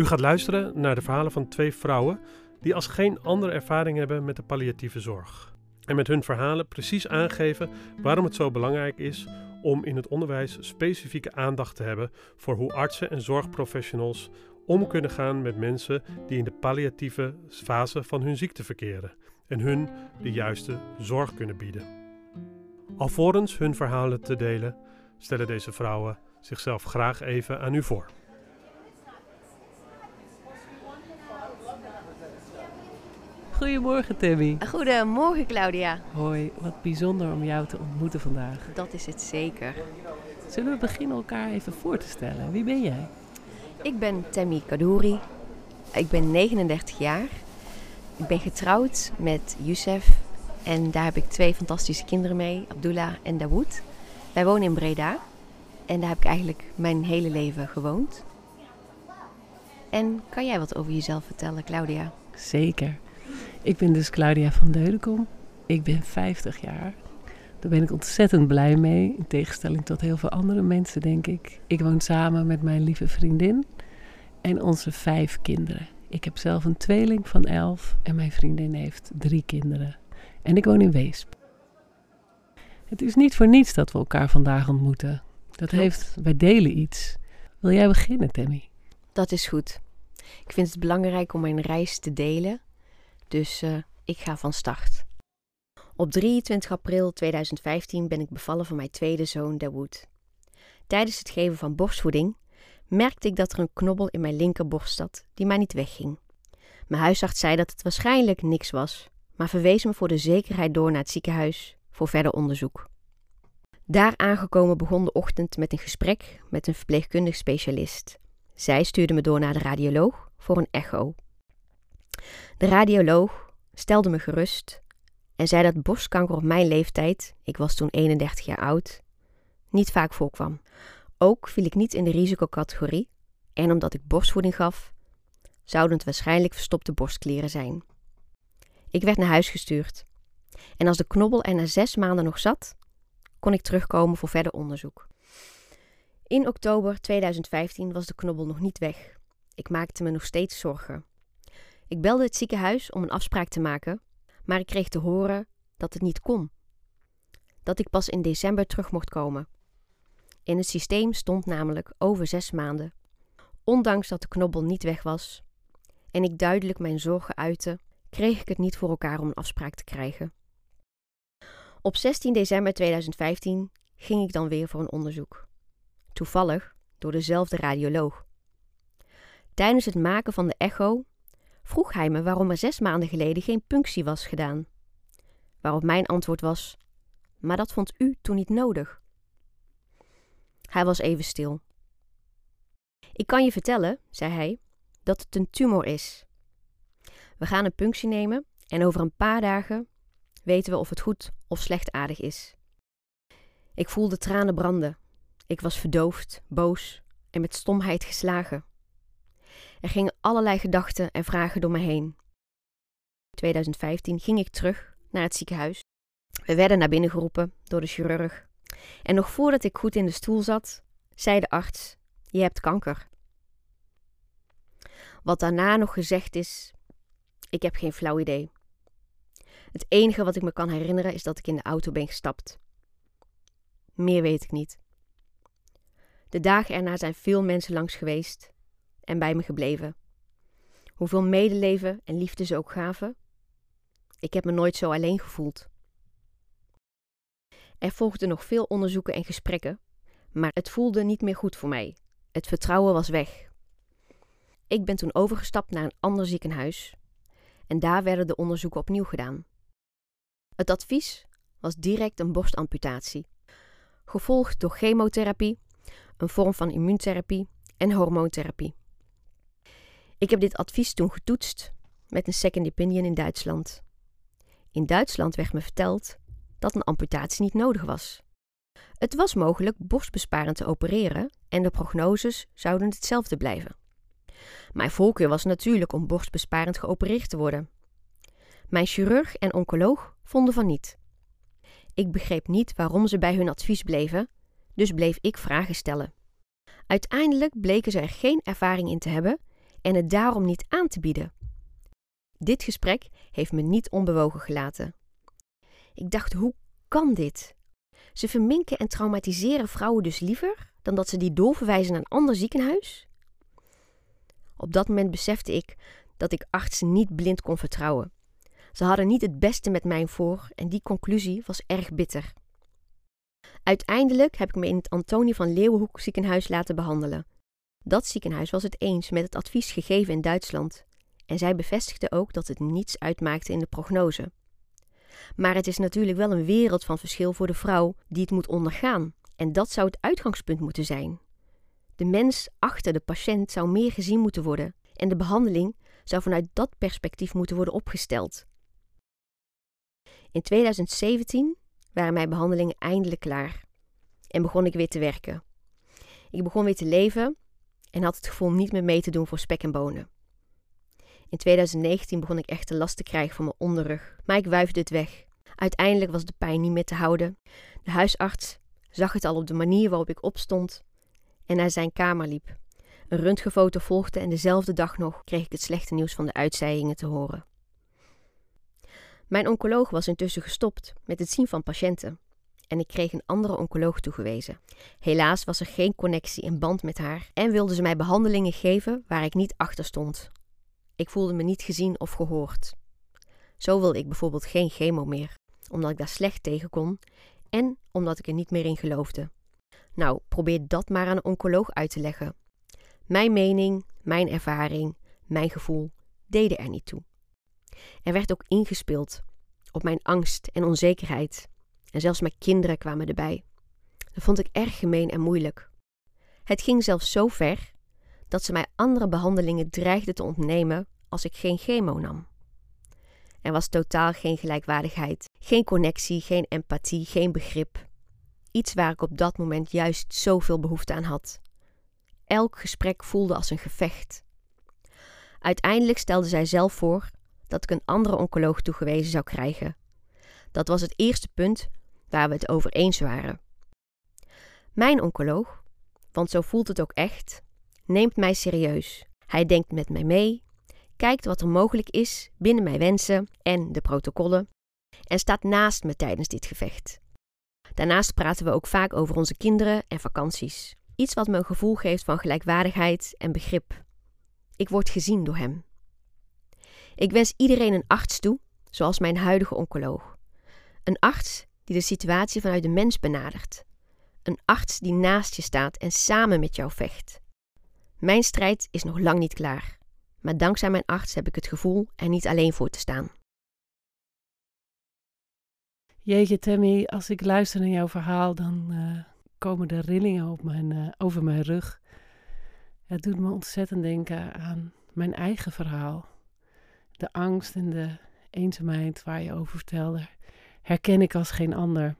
U gaat luisteren naar de verhalen van twee vrouwen die als geen andere ervaring hebben met de palliatieve zorg. En met hun verhalen precies aangeven waarom het zo belangrijk is om in het onderwijs specifieke aandacht te hebben voor hoe artsen en zorgprofessionals om kunnen gaan met mensen die in de palliatieve fase van hun ziekte verkeren en hun de juiste zorg kunnen bieden. Alvorens hun verhalen te delen, stellen deze vrouwen zichzelf graag even aan u voor. Goedemorgen, Timmy. Goedemorgen, Claudia. Hoi, wat bijzonder om jou te ontmoeten vandaag. Dat is het zeker. Zullen we beginnen elkaar even voor te stellen? Wie ben jij? Ik ben Tammy Kadouri. Ik ben 39 jaar. Ik ben getrouwd met Youssef. En daar heb ik twee fantastische kinderen mee, Abdullah en Dawood. Wij wonen in Breda. En daar heb ik eigenlijk mijn hele leven gewoond. En kan jij wat over jezelf vertellen, Claudia? Zeker. Ik ben dus Claudia van Deudekom. Ik ben 50 jaar. Daar ben ik ontzettend blij mee, in tegenstelling tot heel veel andere mensen, denk ik. Ik woon samen met mijn lieve vriendin en onze vijf kinderen. Ik heb zelf een tweeling van elf en mijn vriendin heeft drie kinderen. En ik woon in Weesp. Het is niet voor niets dat we elkaar vandaag ontmoeten. Dat heeft, wij delen iets. Wil jij beginnen, Tammy? Dat is goed. Ik vind het belangrijk om mijn reis te delen. Dus uh, ik ga van start. Op 23 april 2015 ben ik bevallen van mijn tweede zoon Dawood. Tijdens het geven van borstvoeding merkte ik dat er een knobbel in mijn linkerborst zat die maar niet wegging. Mijn huisarts zei dat het waarschijnlijk niks was, maar verwees me voor de zekerheid door naar het ziekenhuis voor verder onderzoek. Daar aangekomen begon de ochtend met een gesprek met een verpleegkundig specialist. Zij stuurde me door naar de radioloog voor een echo. De radioloog stelde me gerust en zei dat borstkanker op mijn leeftijd, ik was toen 31 jaar oud, niet vaak voorkwam. Ook viel ik niet in de risicocategorie en omdat ik borstvoeding gaf, zouden het waarschijnlijk verstopte borstklieren zijn. Ik werd naar huis gestuurd en als de knobbel er na zes maanden nog zat, kon ik terugkomen voor verder onderzoek. In oktober 2015 was de knobbel nog niet weg. Ik maakte me nog steeds zorgen. Ik belde het ziekenhuis om een afspraak te maken, maar ik kreeg te horen dat het niet kon. Dat ik pas in december terug mocht komen. In het systeem stond namelijk over zes maanden. Ondanks dat de knobbel niet weg was en ik duidelijk mijn zorgen uitte, kreeg ik het niet voor elkaar om een afspraak te krijgen. Op 16 december 2015 ging ik dan weer voor een onderzoek. Toevallig door dezelfde radioloog. Tijdens het maken van de echo vroeg hij me waarom er zes maanden geleden geen punctie was gedaan. Waarop mijn antwoord was: Maar dat vond u toen niet nodig. Hij was even stil. Ik kan je vertellen, zei hij, dat het een tumor is. We gaan een punctie nemen en over een paar dagen weten we of het goed of slechtaardig is. Ik voelde tranen branden. Ik was verdoofd, boos en met stomheid geslagen. Er gingen allerlei gedachten en vragen door me heen. In 2015 ging ik terug naar het ziekenhuis. We werden naar binnen geroepen door de chirurg. En nog voordat ik goed in de stoel zat, zei de arts: Je hebt kanker. Wat daarna nog gezegd is, ik heb geen flauw idee. Het enige wat ik me kan herinneren is dat ik in de auto ben gestapt. Meer weet ik niet. De dagen erna zijn veel mensen langs geweest en bij me gebleven. Hoeveel medeleven en liefde ze ook gaven. Ik heb me nooit zo alleen gevoeld. Er volgden nog veel onderzoeken en gesprekken, maar het voelde niet meer goed voor mij. Het vertrouwen was weg. Ik ben toen overgestapt naar een ander ziekenhuis en daar werden de onderzoeken opnieuw gedaan. Het advies was direct een borstamputatie, gevolgd door chemotherapie, een vorm van immuuntherapie en hormoontherapie. Ik heb dit advies toen getoetst met een second opinion in Duitsland. In Duitsland werd me verteld dat een amputatie niet nodig was. Het was mogelijk borstbesparend te opereren en de prognoses zouden hetzelfde blijven. Mijn voorkeur was natuurlijk om borstbesparend geopereerd te worden. Mijn chirurg en oncoloog vonden van niet. Ik begreep niet waarom ze bij hun advies bleven, dus bleef ik vragen stellen. Uiteindelijk bleken ze er geen ervaring in te hebben en het daarom niet aan te bieden. Dit gesprek heeft me niet onbewogen gelaten. Ik dacht, hoe kan dit? Ze verminken en traumatiseren vrouwen dus liever dan dat ze die doorverwijzen naar een ander ziekenhuis? Op dat moment besefte ik dat ik artsen niet blind kon vertrouwen. Ze hadden niet het beste met mij voor en die conclusie was erg bitter. Uiteindelijk heb ik me in het Antonie van Leeuwenhoek ziekenhuis laten behandelen. Dat ziekenhuis was het eens met het advies gegeven in Duitsland en zij bevestigde ook dat het niets uitmaakte in de prognose. Maar het is natuurlijk wel een wereld van verschil voor de vrouw die het moet ondergaan en dat zou het uitgangspunt moeten zijn. De mens achter de patiënt zou meer gezien moeten worden en de behandeling zou vanuit dat perspectief moeten worden opgesteld. In 2017 waren mijn behandelingen eindelijk klaar en begon ik weer te werken. Ik begon weer te leven en had het gevoel niet meer mee te doen voor spek en bonen. In 2019 begon ik echt last te krijgen van mijn onderrug, maar ik wuifde het weg. Uiteindelijk was de pijn niet meer te houden. De huisarts zag het al op de manier waarop ik opstond en naar zijn kamer liep. Een röntgenfoto volgde en dezelfde dag nog kreeg ik het slechte nieuws van de uitzaaiingen te horen. Mijn oncoloog was intussen gestopt met het zien van patiënten en ik kreeg een andere oncoloog toegewezen. Helaas was er geen connectie en band met haar en wilde ze mij behandelingen geven waar ik niet achter stond. Ik voelde me niet gezien of gehoord. Zo wilde ik bijvoorbeeld geen chemo meer, omdat ik daar slecht tegen kon en omdat ik er niet meer in geloofde. Nou, probeer dat maar aan een oncoloog uit te leggen. Mijn mening, mijn ervaring, mijn gevoel deden er niet toe. Er werd ook ingespeeld op mijn angst en onzekerheid. En zelfs mijn kinderen kwamen erbij. Dat vond ik erg gemeen en moeilijk. Het ging zelfs zo ver dat ze mij andere behandelingen dreigden te ontnemen als ik geen chemo nam. Er was totaal geen gelijkwaardigheid, geen connectie, geen empathie, geen begrip. Iets waar ik op dat moment juist zoveel behoefte aan had. Elk gesprek voelde als een gevecht. Uiteindelijk stelde zij zelf voor dat ik een andere oncoloog toegewezen zou krijgen. Dat was het eerste punt waar we het over eens waren. Mijn oncoloog, want zo voelt het ook echt, neemt mij serieus. Hij denkt met mij mee, kijkt wat er mogelijk is binnen mijn wensen en de protocollen en staat naast me tijdens dit gevecht. Daarnaast praten we ook vaak over onze kinderen en vakanties. Iets wat me een gevoel geeft van gelijkwaardigheid en begrip. Ik word gezien door hem. Ik wens iedereen een arts toe, zoals mijn huidige oncoloog. Een arts die de situatie vanuit de mens benadert. Een arts die naast je staat en samen met jou vecht. Mijn strijd is nog lang niet klaar, maar dankzij mijn arts heb ik het gevoel er niet alleen voor te staan. Jeetje Tammy, als ik luister naar jouw verhaal, dan uh, komen de rillingen op mijn, uh, over mijn rug. Het doet me ontzettend denken aan mijn eigen verhaal. De angst en de eenzaamheid waar je over vertelde, herken ik als geen ander.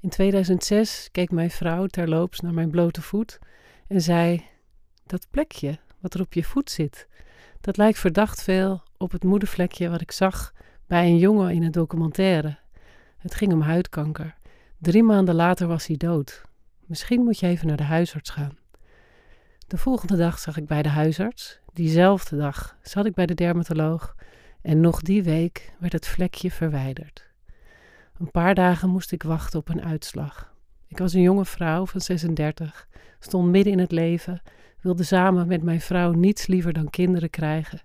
In 2006 keek mijn vrouw terloops naar mijn blote voet en zei: Dat plekje wat er op je voet zit, dat lijkt verdacht veel op het moedervlekje wat ik zag bij een jongen in een documentaire. Het ging om huidkanker. Drie maanden later was hij dood. Misschien moet je even naar de huisarts gaan. De volgende dag zag ik bij de huisarts. Diezelfde dag zat ik bij de dermatoloog. En nog die week werd het vlekje verwijderd. Een paar dagen moest ik wachten op een uitslag. Ik was een jonge vrouw van 36, stond midden in het leven, wilde samen met mijn vrouw niets liever dan kinderen krijgen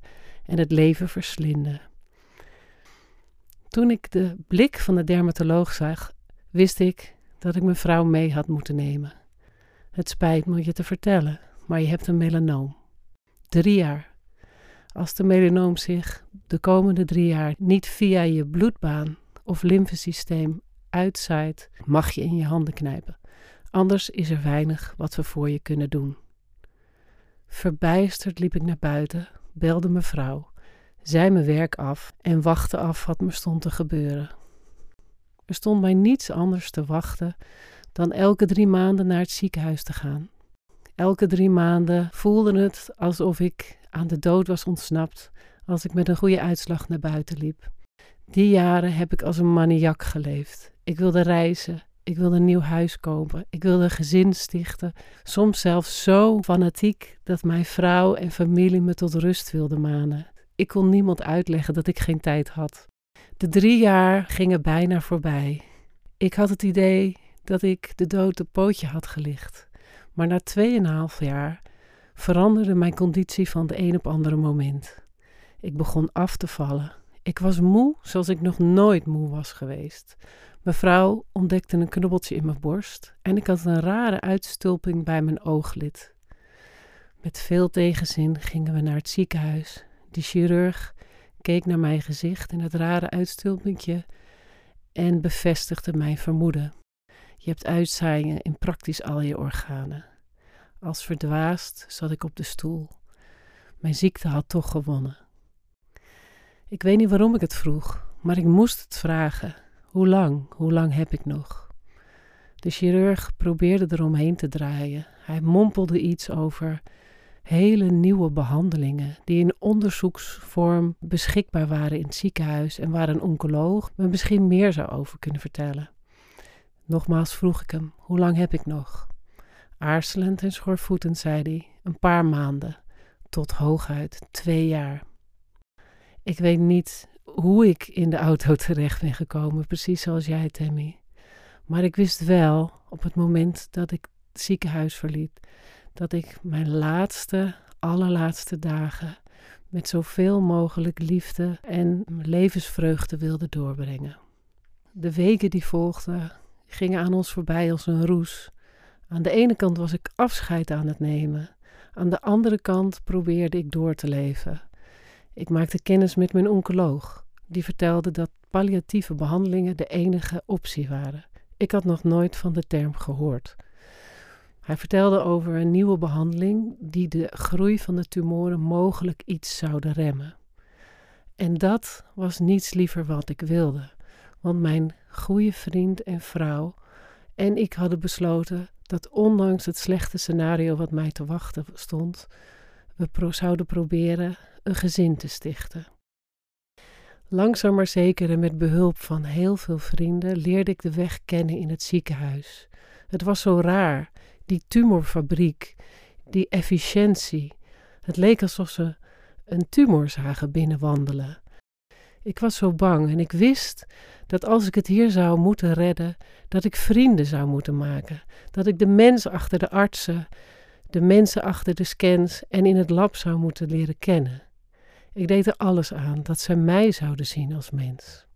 en het leven verslinden. Toen ik de blik van de dermatoloog zag, wist ik dat ik mijn vrouw mee had moeten nemen. Het spijt me je te vertellen, maar je hebt een melanoom. Drie jaar. Als de melanoom zich de komende drie jaar niet via je bloedbaan of lymfesysteem uitzaait, mag je in je handen knijpen. Anders is er weinig wat we voor je kunnen doen. Verbijsterd liep ik naar buiten, belde mevrouw, zei mijn werk af en wachtte af wat me stond te gebeuren. Er stond mij niets anders te wachten dan elke drie maanden naar het ziekenhuis te gaan. Elke drie maanden voelde het alsof ik aan de dood was ontsnapt als ik met een goede uitslag naar buiten liep. Die jaren heb ik als een maniak geleefd. Ik wilde reizen, Ik wilde een nieuw huis kopen. Ik wilde een gezin stichten. Soms zelfs zo fanatiek dat mijn vrouw en familie me tot rust wilden manen. Ik kon niemand uitleggen dat ik geen tijd had. De drie jaar gingen bijna voorbij. Ik had het idee dat ik de dood op pootje had gelicht. Maar na tweeënhalf jaar veranderde mijn conditie van de een op andere moment. Ik begon af te vallen. Ik was moe zoals ik nog nooit moe was geweest. Mevrouw ontdekte een knubbeltje in mijn borst en ik had een rare uitstulping bij mijn ooglid. Met veel tegenzin gingen we naar het ziekenhuis. De chirurg keek naar mijn gezicht en het rare uitstulpingje en bevestigde mijn vermoeden. Je hebt uitzaaiingen in praktisch al je organen. Als verdwaasd zat ik op de stoel. Mijn ziekte had toch gewonnen. Ik weet niet waarom ik het vroeg, maar ik moest het vragen. Hoe lang, hoe lang heb ik nog? De chirurg probeerde eromheen te draaien. Hij mompelde iets over hele nieuwe behandelingen die in onderzoeksvorm beschikbaar waren in het ziekenhuis en waar een oncoloog me misschien meer zou over kunnen vertellen. Nogmaals vroeg ik hem: Hoe lang heb ik nog? Aarzelend en schoorvoetend zei hij: Een paar maanden, tot hooguit twee jaar. Ik weet niet hoe ik in de auto terecht ben gekomen, precies zoals jij, Tammy. Maar ik wist wel op het moment dat ik het ziekenhuis verliet, dat ik mijn laatste, allerlaatste dagen met zoveel mogelijk liefde en levensvreugde wilde doorbrengen. De weken die volgden gingen aan ons voorbij als een roes. Aan de ene kant was ik afscheid aan het nemen, aan de andere kant probeerde ik door te leven. Ik maakte kennis met mijn oncoloog, die vertelde dat palliatieve behandelingen de enige optie waren. Ik had nog nooit van de term gehoord. Hij vertelde over een nieuwe behandeling die de groei van de tumoren mogelijk iets zouden remmen. En dat was niets liever wat ik wilde, want mijn goede vriend en vrouw en ik hadden besloten dat ondanks het slechte scenario wat mij te wachten stond, we zouden proberen een gezin te stichten. Langzaam maar zeker en met behulp van heel veel vrienden leerde ik de weg kennen in het ziekenhuis. Het was zo raar, die tumorfabriek, die efficiëntie. Het leek alsof ze een tumor zagen binnenwandelen. Ik was zo bang en ik wist dat als ik het hier zou moeten redden, dat ik vrienden zou moeten maken. Dat ik de mensen achter de artsen, de mensen achter de scans en in het lab zou moeten leren kennen. Ik deed er alles aan dat ze mij zouden zien als mens.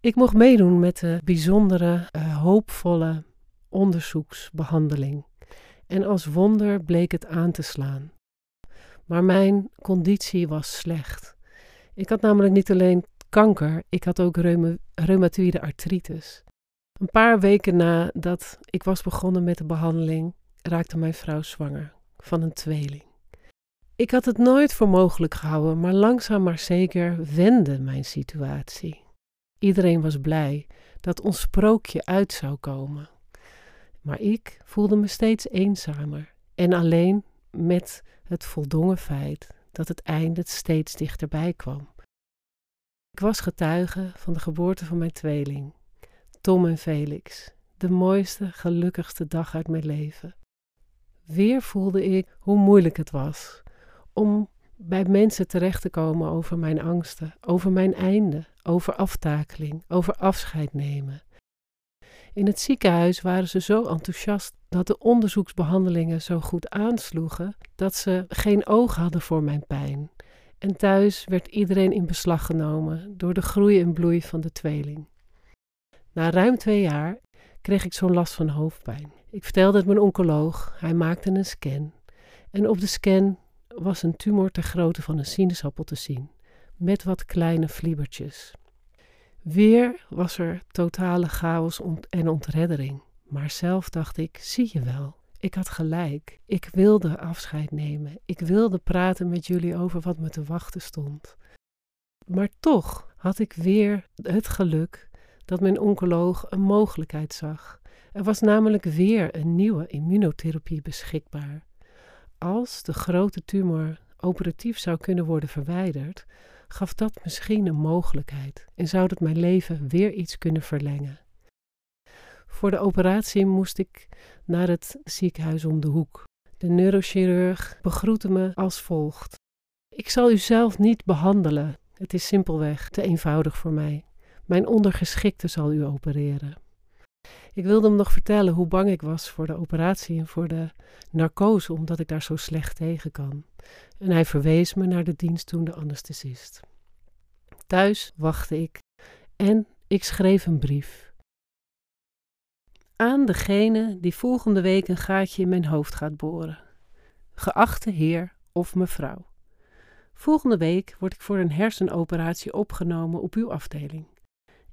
Ik mocht meedoen met de bijzondere, uh, hoopvolle onderzoeksbehandeling. En als wonder bleek het aan te slaan. Maar mijn conditie was slecht. Ik had namelijk niet alleen kanker, ik had ook reuma reumatoïde artritis. Een paar weken nadat ik was begonnen met de behandeling, raakte mijn vrouw zwanger van een tweeling. Ik had het nooit voor mogelijk gehouden, maar langzaam maar zeker wende mijn situatie. Iedereen was blij dat ons sprookje uit zou komen. Maar ik voelde me steeds eenzamer en alleen met het voldongen feit dat het einde steeds dichterbij kwam. Ik was getuige van de geboorte van mijn tweeling, Tom en Felix, de mooiste, gelukkigste dag uit mijn leven. Weer voelde ik hoe moeilijk het was om bij mensen terecht te komen over mijn angsten, over mijn einde, over aftakeling, over afscheid nemen. In het ziekenhuis waren ze zo enthousiast dat de onderzoeksbehandelingen zo goed aansloegen dat ze geen oog hadden voor mijn pijn. En thuis werd iedereen in beslag genomen door de groei en bloei van de tweeling. Na ruim twee jaar kreeg ik zo'n last van hoofdpijn. Ik vertelde het mijn oncoloog, hij maakte een scan. En op de scan was een tumor ter grootte van een sinaasappel te zien, met wat kleine vliebertjes. Weer was er totale chaos en ontreddering. Maar zelf dacht ik: zie je wel, ik had gelijk. Ik wilde afscheid nemen. Ik wilde praten met jullie over wat me te wachten stond. Maar toch had ik weer het geluk dat mijn oncoloog een mogelijkheid zag. Er was namelijk weer een nieuwe immunotherapie beschikbaar. Als de grote tumor operatief zou kunnen worden verwijderd, gaf dat misschien een mogelijkheid en zou dat mijn leven weer iets kunnen verlengen. Voor de operatie moest ik naar het ziekenhuis om de hoek. De neurochirurg begroette me als volgt: Ik zal u zelf niet behandelen. Het is simpelweg te eenvoudig voor mij. Mijn ondergeschikte zal u opereren. Ik wilde hem nog vertellen hoe bang ik was voor de operatie en voor de narcose, omdat ik daar zo slecht tegen kan. En hij verwees me naar de dienstdoende anesthesist. Thuis wachtte ik en ik schreef een brief. Aan degene die volgende week een gaatje in mijn hoofd gaat boren. Geachte heer of mevrouw. Volgende week word ik voor een hersenoperatie opgenomen op uw afdeling.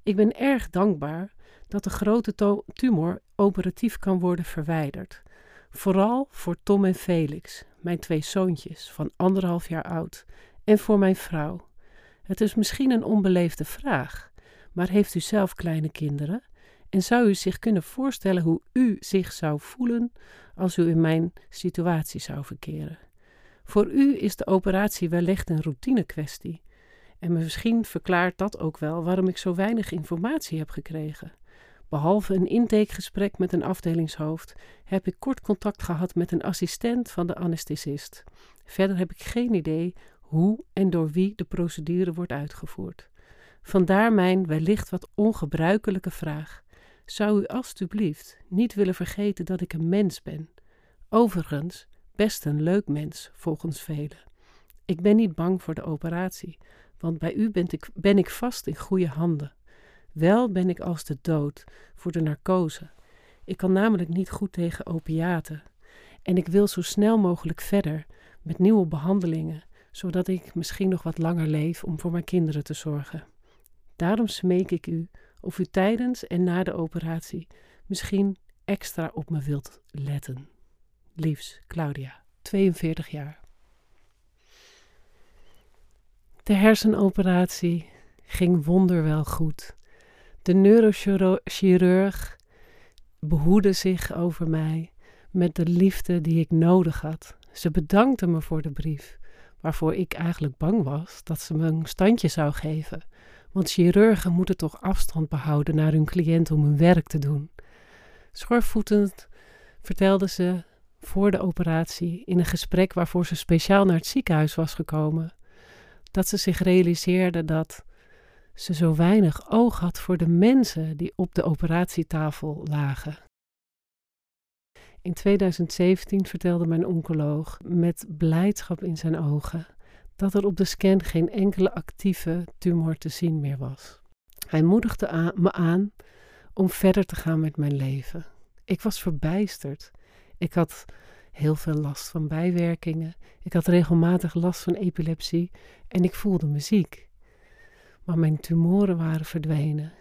Ik ben erg dankbaar dat de grote tumor operatief kan worden verwijderd. Vooral voor Tom en Felix, mijn twee zoontjes van anderhalf jaar oud, en voor mijn vrouw. Het is misschien een onbeleefde vraag, maar heeft u zelf kleine kinderen? En zou u zich kunnen voorstellen hoe u zich zou voelen als u in mijn situatie zou verkeren? Voor u is de operatie wellicht een routine kwestie. En misschien verklaart dat ook wel waarom ik zo weinig informatie heb gekregen. Behalve een intakegesprek met een afdelingshoofd heb ik kort contact gehad met een assistent van de anesthesist. Verder heb ik geen idee hoe en door wie de procedure wordt uitgevoerd. Vandaar mijn wellicht wat ongebruikelijke vraag. Zou u alstublieft niet willen vergeten dat ik een mens ben? Overigens, best een leuk mens, volgens velen. Ik ben niet bang voor de operatie, want bij u ben ik, ben ik vast in goede handen. Wel ben ik als de dood voor de narcose. Ik kan namelijk niet goed tegen opiaten. En ik wil zo snel mogelijk verder met nieuwe behandelingen, zodat ik misschien nog wat langer leef om voor mijn kinderen te zorgen. Daarom smeek ik u of u tijdens en na de operatie misschien extra op me wilt letten. Liefs, Claudia, 42 jaar. De hersenoperatie ging wonderwel goed. De neurochirurg behoedde zich over mij met de liefde die ik nodig had. Ze bedankte me voor de brief, waarvoor ik eigenlijk bang was dat ze me een standje zou geven. Want chirurgen moeten toch afstand behouden naar hun cliënt om hun werk te doen. Schorvoetend vertelde ze voor de operatie, in een gesprek waarvoor ze speciaal naar het ziekenhuis was gekomen, dat ze zich realiseerde dat ze zo weinig oog had voor de mensen die op de operatietafel lagen. In 2017 vertelde mijn oncoloog met blijdschap in zijn ogen dat er op de scan geen enkele actieve tumor te zien meer was. Hij moedigde me aan om verder te gaan met mijn leven. Ik was verbijsterd. Ik had heel veel last van bijwerkingen. Ik had regelmatig last van epilepsie en ik voelde me ziek. Maar mijn tumoren waren verdwenen.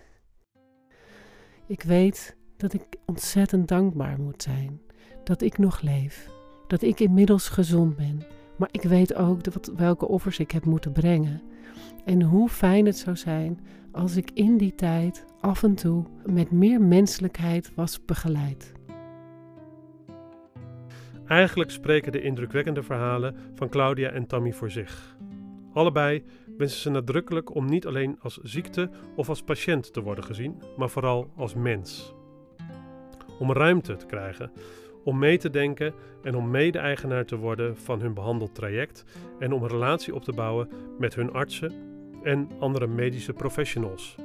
Ik weet dat ik ontzettend dankbaar moet zijn dat ik nog leef, dat ik inmiddels gezond ben, maar ik weet ook dat, welke offers ik heb moeten brengen. En hoe fijn het zou zijn als ik in die tijd af en toe met meer menselijkheid was begeleid. Eigenlijk spreken de indrukwekkende verhalen van Claudia en Tammy voor zich. Allebei wensen ze nadrukkelijk om niet alleen als ziekte of als patiënt te worden gezien, maar vooral als mens. Om ruimte te krijgen, om mee te denken en om mede-eigenaar te worden van hun behandeltraject en om een relatie op te bouwen met hun artsen en andere medische professionals.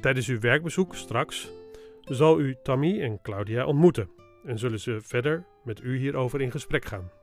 Tijdens uw werkbezoek straks zal u Tammy en Claudia ontmoeten en zullen ze verder met u hierover in gesprek gaan.